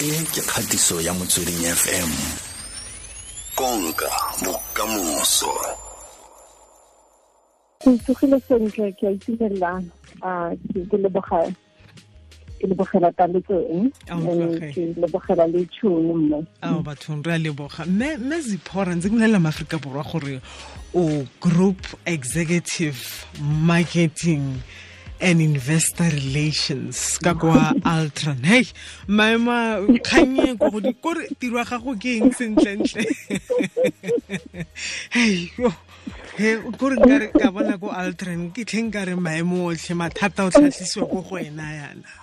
e ke kgatiso ya motsweding fm konka bokamoso. Ke tsogile sentle ke a itumelela um ke leboga ke lebogela taletseng ke lebogela le tšhono mme ao bathong re a leboga. Mme mme ziphora ntse ke bolelela maaforika borwa gore o group executive marketing and investor relations ka kwa altron hey maema kganye ko godi kore tiro ya gago ke eng sentlentle? Hey he kore nkare ka bona ko altron ke tlheng ka re maemo otlhe mathata o tlhatlhisiwa ko go wena yana.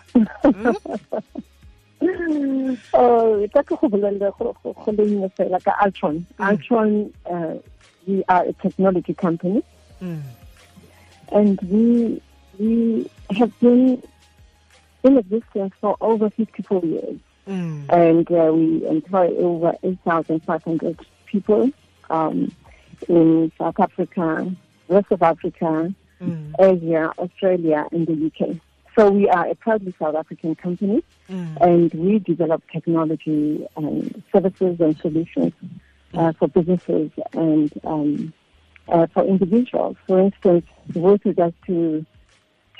Oh ka ke go bolelle go le nne fela ka altron. Altron we are a technology company. Mm. and we we have been in existence for over 54 years, Mm. and uh, we employ over 8,500 people um, in South Africa, rest of Africa, Mm. Asia, Australia, and the UK. So we are a proudly South African company, Mm. and we develop technology and services and solutions uh, for businesses and um, uh, for individuals. For instance, with regards to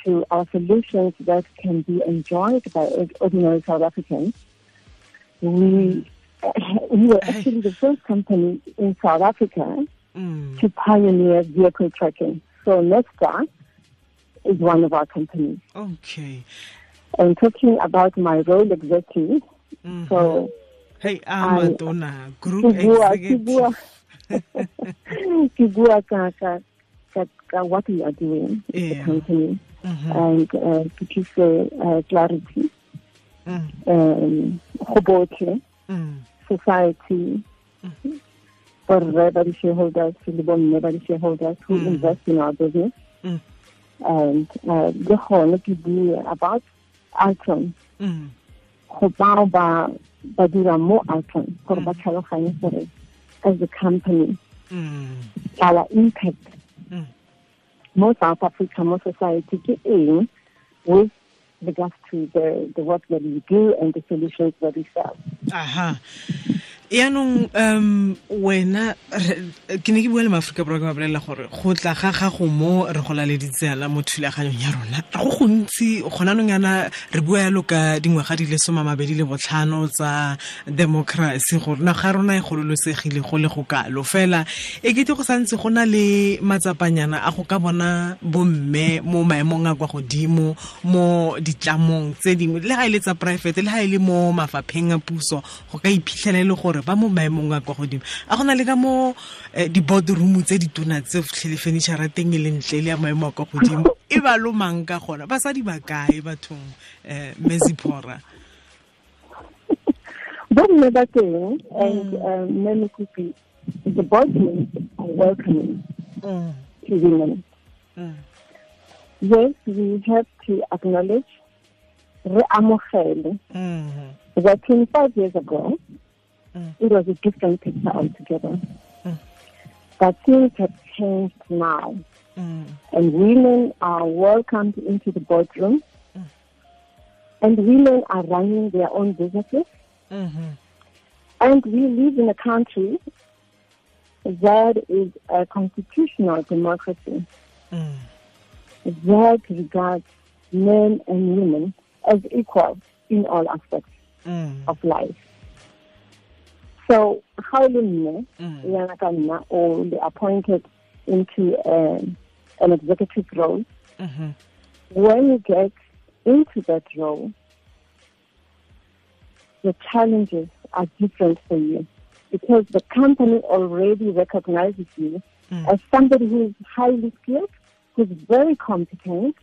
to our solutions that can be enjoyed by ordinary South Africans, we we were actually the first company in South Africa Mm. to pioneer vehicle tracking. So Netstar is one of our companies. okay And talking about my role exactly, Mhm. so hey I'm group ke bua ke bua executive ke bua ka ka ka ka what we are doing Yeah. a company Mhm. and uh, to give uh, clarity Mm. um go botlhe Mm. society borre ba di-shareholders le bomme ba di-shareholders who Mm. invest in our business Mm. and uh, le gone ke bue about altron Mm. go bao ba ba dira mo altron gore ba tlhaloganye gore as a company our impact. Mo South Africa, mo society ke eng with regards to the, the work that we do and the solutions that we sell. aha yaanong um wena ke ne ke bua le maaforika borwa ke ba bolelela gore go tla ga gago mo re go laleditsela mo thulaganyong ya rona. Go gontsi gona anong yana re bua yalo ka dingwaga di le some mabedi le botlhano tsa democracy gore naga ga rona e gololosegile go le go kalo. Fela e kete go santse go na le matsapanyana a go ka bona bomme mo maemong a kwa godimo mo ditlamong tse dingwe. Le ga e le tsa poraefete le ga e le mo mafapheng a puso go ka iphitlhela e le gore ba mo maemong a kwa godimo. A go na le ka mo eh, di-boardroom tse ditona tse fitlhele furniture teng e le ntle le ya maemo a kwa godimo. E ba lomang ka gona. Basadi ba kae bathong um meziphora Bomme ba teng and um, many people, the boardrooms are welcoming Mm, to women. mm, Yes, we have to acknowledge, re amogele, mm, that 25 years ago, Mm. it was a different picture altogether. Mm. But things have changed now. mm, and women are welcomed into the boardroom, Mm. and women are running their own businesses. mhm, And we live in a country that is a constitutional democracy mm, that regards men and women as equal in all aspects mm, of life. So, how mme mm, yana ka nna o le appointed into um, an executive role mhm, when you get into that role, the challenges are different for you because the company already recognizes you Mm. as somebody who is highly skilled, who's very competent.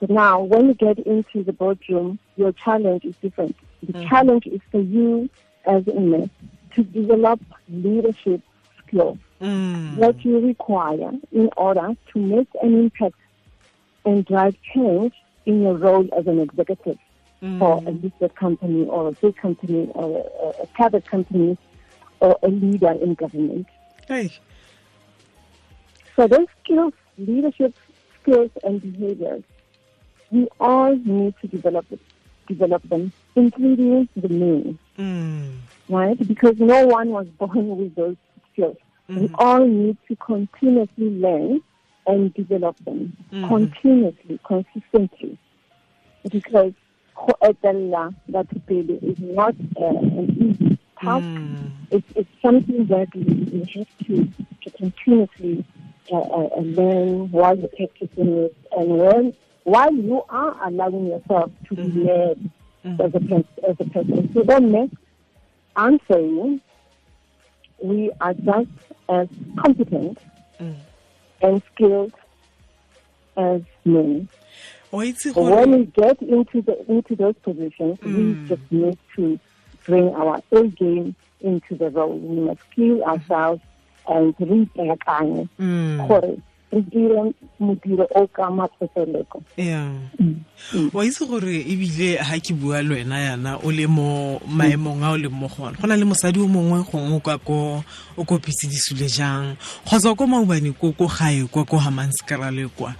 But now, when you get into the boardroom, your challenge is different. The challenge is for you as a man to develop leadership skills mm, that you require in order to make an impact and drive change in your role as an executive for a listed company or a big company or a, a private company or a leader in government. Hey. So those skills, leadership skills and behaviors, we all need to develop develop them, including the men, Mm. right? Because no one was born with those skills. We Mhm. all need to continuously learn and develop them Mhm. continuously, consistently. Because batho pele is not uh, an easy task. Mm. It's, it's something that we, have to, to continuously uh, uh, uh, learn while you're practicing it and when, while you are allowing yourself to be Mhm. led Mhm. as a, as a person. So then next, I'm saying we are just as competent Mm. and skilled as men. So when we get into the into those positions, Mm. we just need to bring our A game into the role. We must skill ourselves and re ipeakanye Mm. Gore re dire modiro o ka matsoteleko. yeah wa itse gore ebile ha ke bua le wena yana o le mo maemong a o leng mo gona go na le mosadi o mongwe gongwe o ka ko o kopitse disule jang? Kgotsa ko maubane ko ko gae kwa ko hamanskrale kwa.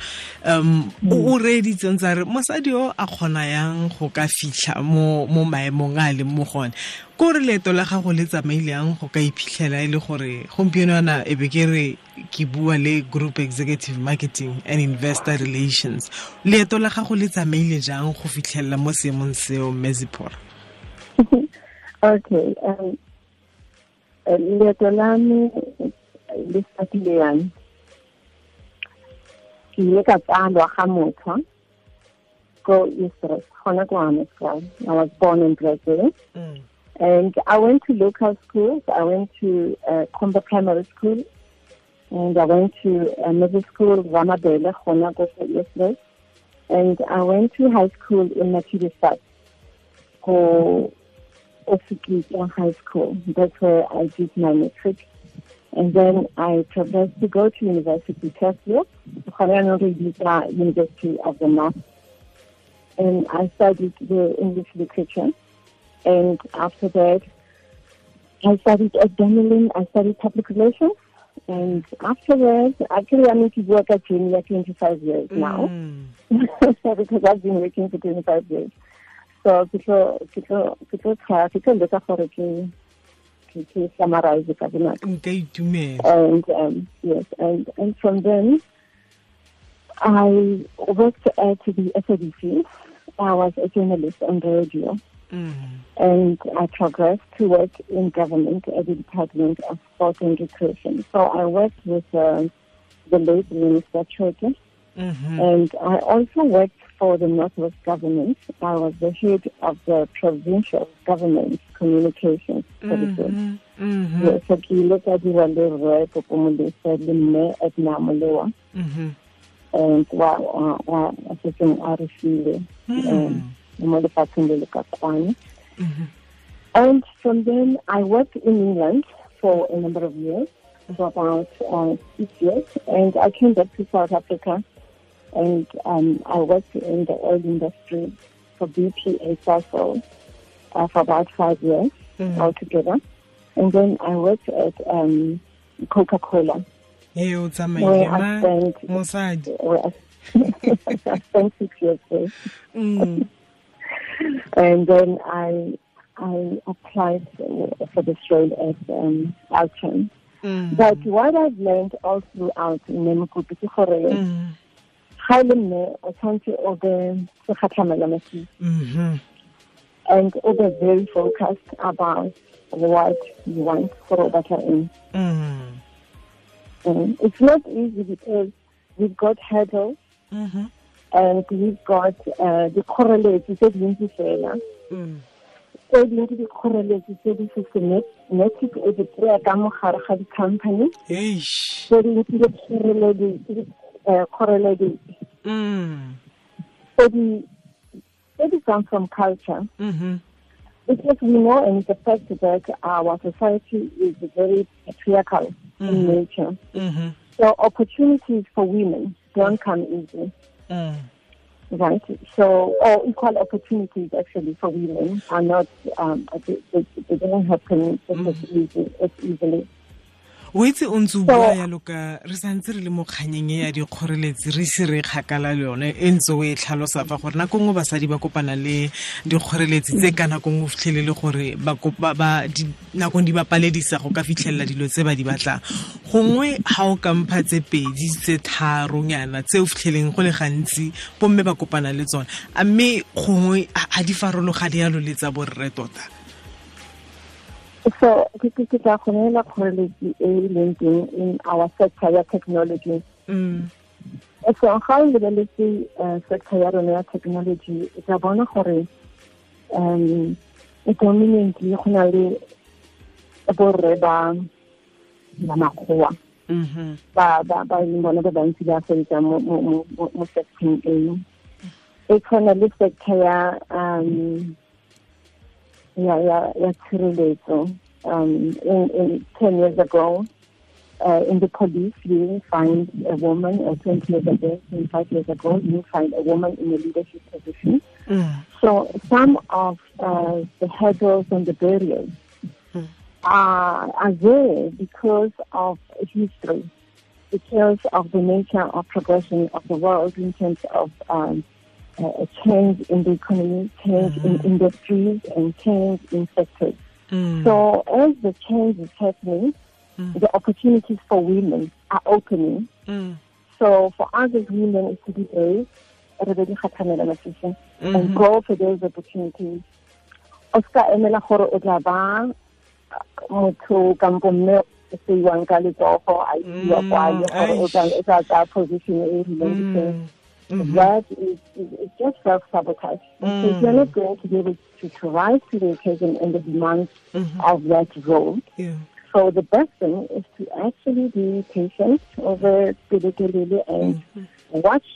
Um o o tsa re mosadi o a kgona yang go ka fitlha mo mo maemong a a leng mo gone ko re leeto la gago le tsamaileyang go ka iphitlhela e le gore gompieno yana e be ke re ke bua le group executive marketing and investor relations leeto la gago le tsamaile jang go fitlhelela mo seemong seo mezipora Okay. Um, uh, leeto la me le statile yang ke ile ka tsalwa ga motho ko Israel gona ko Hammanskraal. I was born in brazil there. And I went to local schools. I went to uh, Comba Primary School. And I went to uh, middle school, Ramabele, ko ko And I went to high school in Matidistad, ko Ofikita High School. That's where I did my matric. And then I progressed to go to University Tesla, University of the North. And I studied the English literature. And after that, I studied Damelin. I studied public relations. And after that, actually, I'm into work at Junior 25 years now because I've been working for 25 years. So, leka gore ke ke ke summarize nka itumela And um, yes, and and from then, I worked at the SABC. I was a journalist on radio, Mm. and I progressed to work in government at the Department of Sport and Recreation. So I worked with uh, the late Minister Choke, Mhm. and I also worked for the Northwest government. I was the head of the provincial government communications services. Mhm. Mhm. Yes, so ke ile ka dira le rre Popo Molefe le mme Edna Molewa and wa wa wa a setseng a re file mo lefatsheng le le ka kwano. Mhm. And from then, I worked in England for a number of years, for about uh, six years, and I came back to South Africa, and um, I worked in the oil industry for BP Sasol uh, for about five years Mhm. altogether, and then I worked at um, Coca-Cola, Ee, o where tsamaile I ma spent where I, I spent six years there. Mm. and then I I applied for, for this role at um, Altron. Mm. But what I've learned all throughout Nemukupi ke gore Mm. ga le mme o tshwanetse o be Mhm. and o be very focused about what you want for o batla eng. Mm. Um, It's not easy because we've got hurdles Mhm. And we've got uh, the correlates tse dintsi fela. Mm. tse ke dikgoreletsi tse di systematic e di kry-a ka mogare ga di-company tse dingwe ke dikgoreledi ke di- eh, kgoreletsi Mm. tse di tse di come from culture Mhm. because we know and the fact that our society is very patriarchal in Mhm. nature Mhm. so opportunities for women don't come easy Mm. right. So or equal opportunities actually for women are not um they, they, they don't happen just as easy as easily o itse o ntse o bua yalo ka re santse re le mo kganyeng e ya dikgoreletsi re ise re kgakala le yone e ntse o e tlhalosa fa gore nako nngwe basadi ba kopana le dikgoreletsi tse ka nako nngwe o fitlhelele gore nakong di bapaledisa go ka fitlhelela dilo tse ba di batlang. Gongwe ga o kampha tse pedi tse tharonyana tse o fitlheleng go le gantsi bomme ba kopana le tsone a mme gongwe ga di farologa di yalo le tsa borre tota So this is the Hunela College linking in our sector technology. Mm. So how is the sector technology? It's a bona hore. Um, predominantly go na le borre ba ba makgowa ba ba ba bona ba bantsi ba fetsa mo mo mo mo sector e e tshwana le sector ya um ya ya ya tshireletso um in, in 10 years ago uh, in the police you find a woman or 20 years ago 25 years ago you find a woman in a leadership position mm. so some of uh, the hurdles and the barriers mm. are, are there because of history because of the nature of progression of the world in terms of um, a change in the economy, change mm. in industries, and change in sectors. Mm. So as the change is happening, mm. the opportunities for women are opening. So for us as women, it's to be brave, everybody mm -hmm. and go for those opportunities. Oscar emela gore o tla ba motho kampo mme se iwang ka letsogo a isiwa kwa le gore o tla tsaya position e rileng Mm -hmm. that is, is, is just self-sabotage. Mm. So you're not going to be able to, to rise to the occasion and the demands mm -hmm. of that role. Yeah. So the best thing is to actually be patient over Pidikelele and Mm -hmm. watch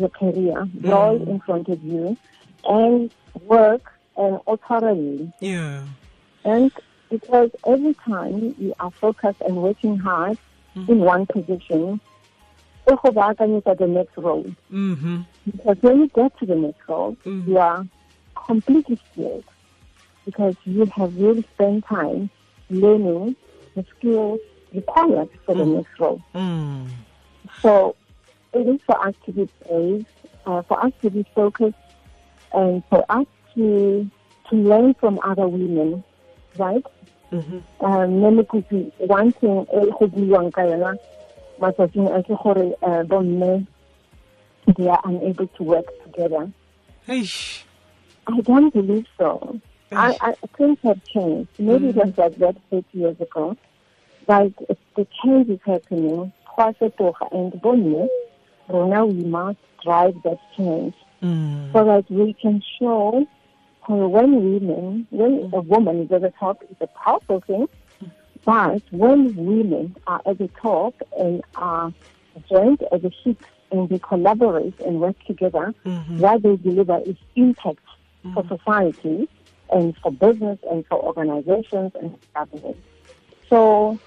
your career roll in front of you and work and thoroughly. Yeah. And because every time you are focused and working hard in one position, e go baakanyetsa the next role. Mm-hmm. Because when you get to the next role, Mhm. you are completely skilled because you have really spent time learning the skills required for the Mm. next role. Mm. So it is for us to be brave, uh, for us to be focused, and for us to to learn from other women, right? Mm-hmm. um mokopi one thing e go buiwang ka yona matsatsing a ke gore uh, bomme they are unable to work together. Eish. i don't believe so. I, I things have changed. Maybe it was like that 30 years ago. But the change is happening. Go a fetoga and bomme now we must drive that change. Mm. so that we can show how when women, when a woman is at the top, it's a powerful thing. But when women are at the top and are joined as a ship and they collaborate and work together, Mhm. what they deliver is impact for society and for business and for organizations and government. So,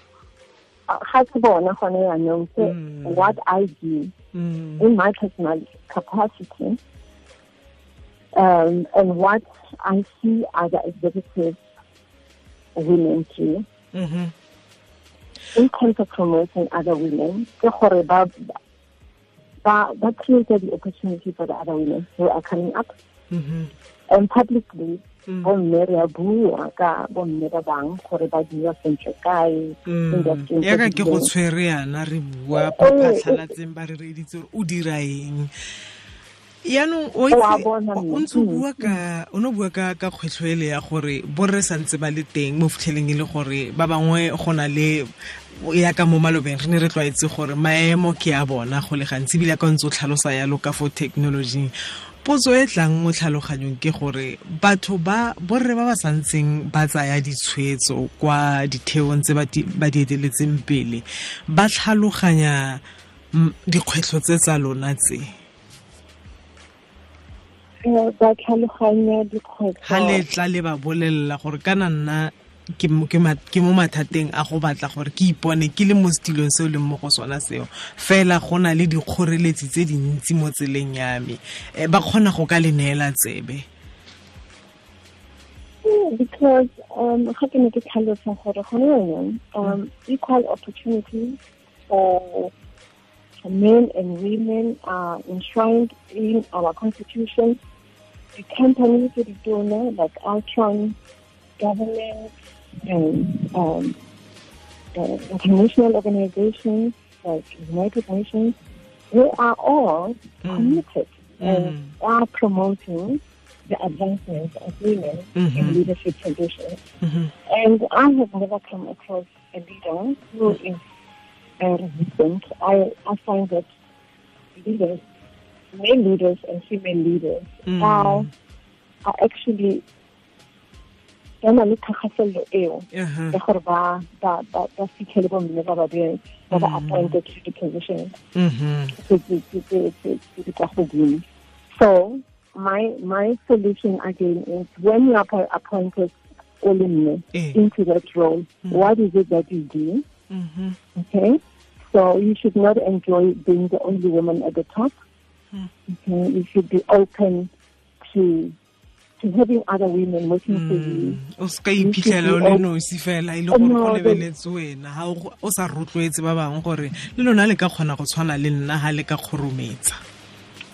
uh, ga ke bona gone yaanong ke Mm. what I do Mm. in my personal capacity um, and what I see other executive women do Mm-hmm. in terms of promoting other women, ke gore ba ba ba create the opportunity for the other women who are coming up Mm-hmm. and publicly Mm. bomme re a bua ka bomme ba bang gore ba dira sentle kae Mm. yaka ke go tshwere yana re bua ba phatlhalatseng ba re reeditse gore o dira eng yaanong o ntse o bua ka o ne o bua ka ka kgwetlho ele ya gore borre santse ba le teng mo fitlheleng e le gore ba bangwe go na le yaka mo malobeng re ne re tlwaetse gore maemo ke a bona go le gantsi ebile ka ntse o tlhalosa yalo ka fo technology. Potso e tlang mo tlhaloganyong ke gore batho ba borre ba ba santseng ba tsaya ditshwetso kwa ditheong tse ba di ba di eteletseng pele ba tlhaloganya mm, dikgwetlho tse tsa lona tse ba tlhaloganya ga le dikgwetlho tla le ba bolelela gore kana nna ke mo- mathateng a go batla gore ke ipone ke le mo setilong seo leng mo go sona seo. Fela go na le dikgoreletsi tse dintsi mo tseleng ya me. Eh, ba kgona go ka le neela tsebe? Because um ga ke ne ke tlhalosa gore gone jaanong um equal opportunities for men and women are enshrined in our constitution the companies tse di tona like Altron government and um, uh, international organizations like United Nations, they are all committed and are promoting the advancement of women in leadership positions. And I have never come across a leader who is uh, resistant. I, I find that leaders, male leaders and female leaders, are, are actually ba na le thagafello eo Uh-huh. ya gore ba ba ba ba fitlhele bomme ba ba ba ba appointed to the position tse tse- tse- tse- tse- tse di kwa godimo. So my my solution again is when you are appo- appointed o le mme Eh. into that role what is it that you do? Mhm. okay? So you should not enjoy being the only woman at the top okay you should be open to to having other women working for you. Mm. O se ka iphitlhela o le nosi fela e le gore go lebeletse wena. Ga o o sa rotloetse ba bangwe gore le lona le ka kgona go tshwana le nna ga le ka kgorometsa.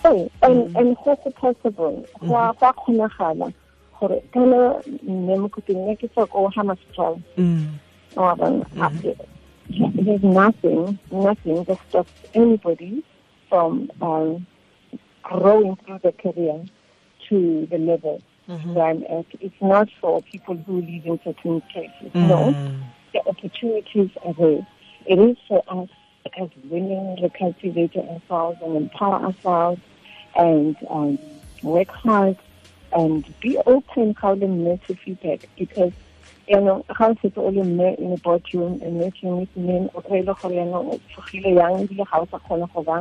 Oh, and mm. and go go possible. Go go mm-hmm. a kgonagala gore kana mokhuting ya ke sa ko Hammarsdale Mm. or mm-hmm. there's nothing nothing that stops anybody from um, growing through the career to the level where I'm at. It's not for people who live in certain places. No, Mm. the opportunities are there. It is for us as women to cultivate ourselves and empower ourselves and um, work hard and be open how the men to feedback because you know how se o le mme in a boardroom and working with men o kry le gore yaanong o tsogile yang ebile ga o sa kgona go ba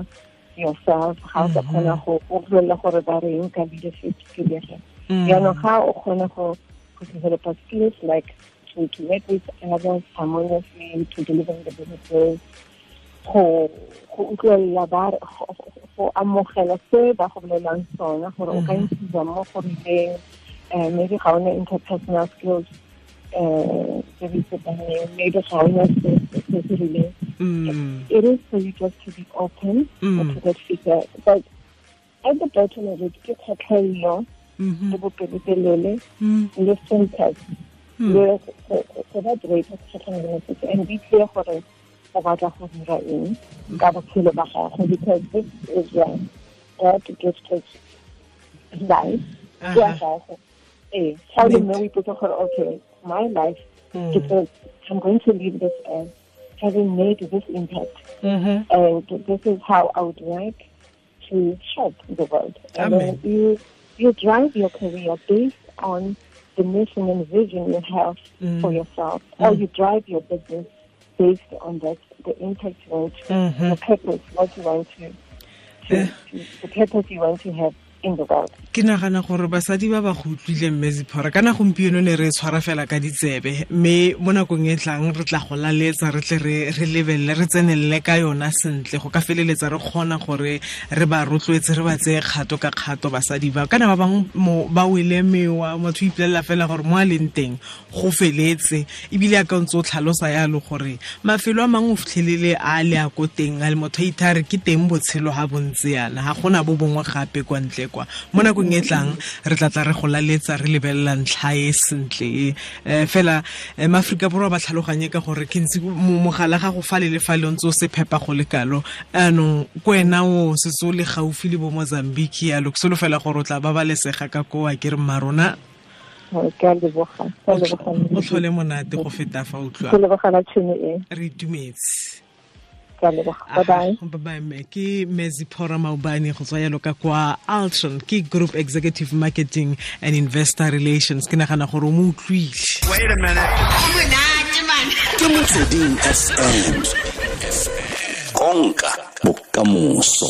yourself ga o sa kgona go o bolella gore ba reng ka leadership skills yaanong ga o kgona go go develop skills like to, to work with others harmoniously to deliver the businesses go go utlwelela ba re- go- amogela se ba go bolelang sona gore o ka ntshisa mo go rileng um maybe ga o na interpersonal skills tse di sepaneng maybe ga o na se se- se se rileng Mm. it is for you just to be open Mm. to that figure but at the bottom of it ke kgotlhelelo Mhm. le bopelotelele Mm. le syntax le go go ba great kgatlhanong le and be clear gore o batla go dira eng ka botshelo ba gago because this is your God gifted life ke Aha. gago ee ga o le mme o ipotsa gore okay my life because I'm going to leave this as having made this impact Mhm. and this is how I would like to help the world. And Amen. then you you drive your career based on the mission and vision you have for yourself, or you drive your business based on that the impact you want to, Mhm. the purpose, what you want to, to, to the purpose you want to have in the world. Ke nagana gore basadi ba ba go utlwile mme ziphora kana gompieno ne re tshwara fela ka ditsebe mme mo nakong e tlang re tla go laletsa re tle re re lebelele re tsenelele ka yona sentle go ka feleletsa re kgona gore re ba rotloetse re ba tseye kgato ka kgato basadi ba. Kana ba bangwe ba wele mewa motho ipolelela fela gore mo a leng teng go feletse. Ebile a ka ntse o tlhalosa yalo gore mafelo a mangwe o fitlhelele a le a ko teng a le motho a ithare ke teng botshelo ga bontse yana ga gona bo bongwe gape kwa ntle kwa. Mo nakong e tlang re tla tla re go laletsa re lebelela ntlha e sentle. Um fela um maaforika borwa ba tlhaloganye ka gore ke ntse mogala ga go fa le le fa le ntse o se phepa go le kalo. Anong ko wena o setse o le gaufi le bo mozambique yalo ke solofela gore o tla babalesega ka koa ke re mmarona o tlhole monate go feta fa o Ke tlwa lebogela tšhono e. re itumetse Ke a leboga. Bye-bye. bye bye ke meziphora maubane go tswa yalo ka kwa altron ke group executive marketing and investor relations ke nagana gore o mo utlwile Wait a minute. monate man Ke Motsweding FM. Konka bokamoso.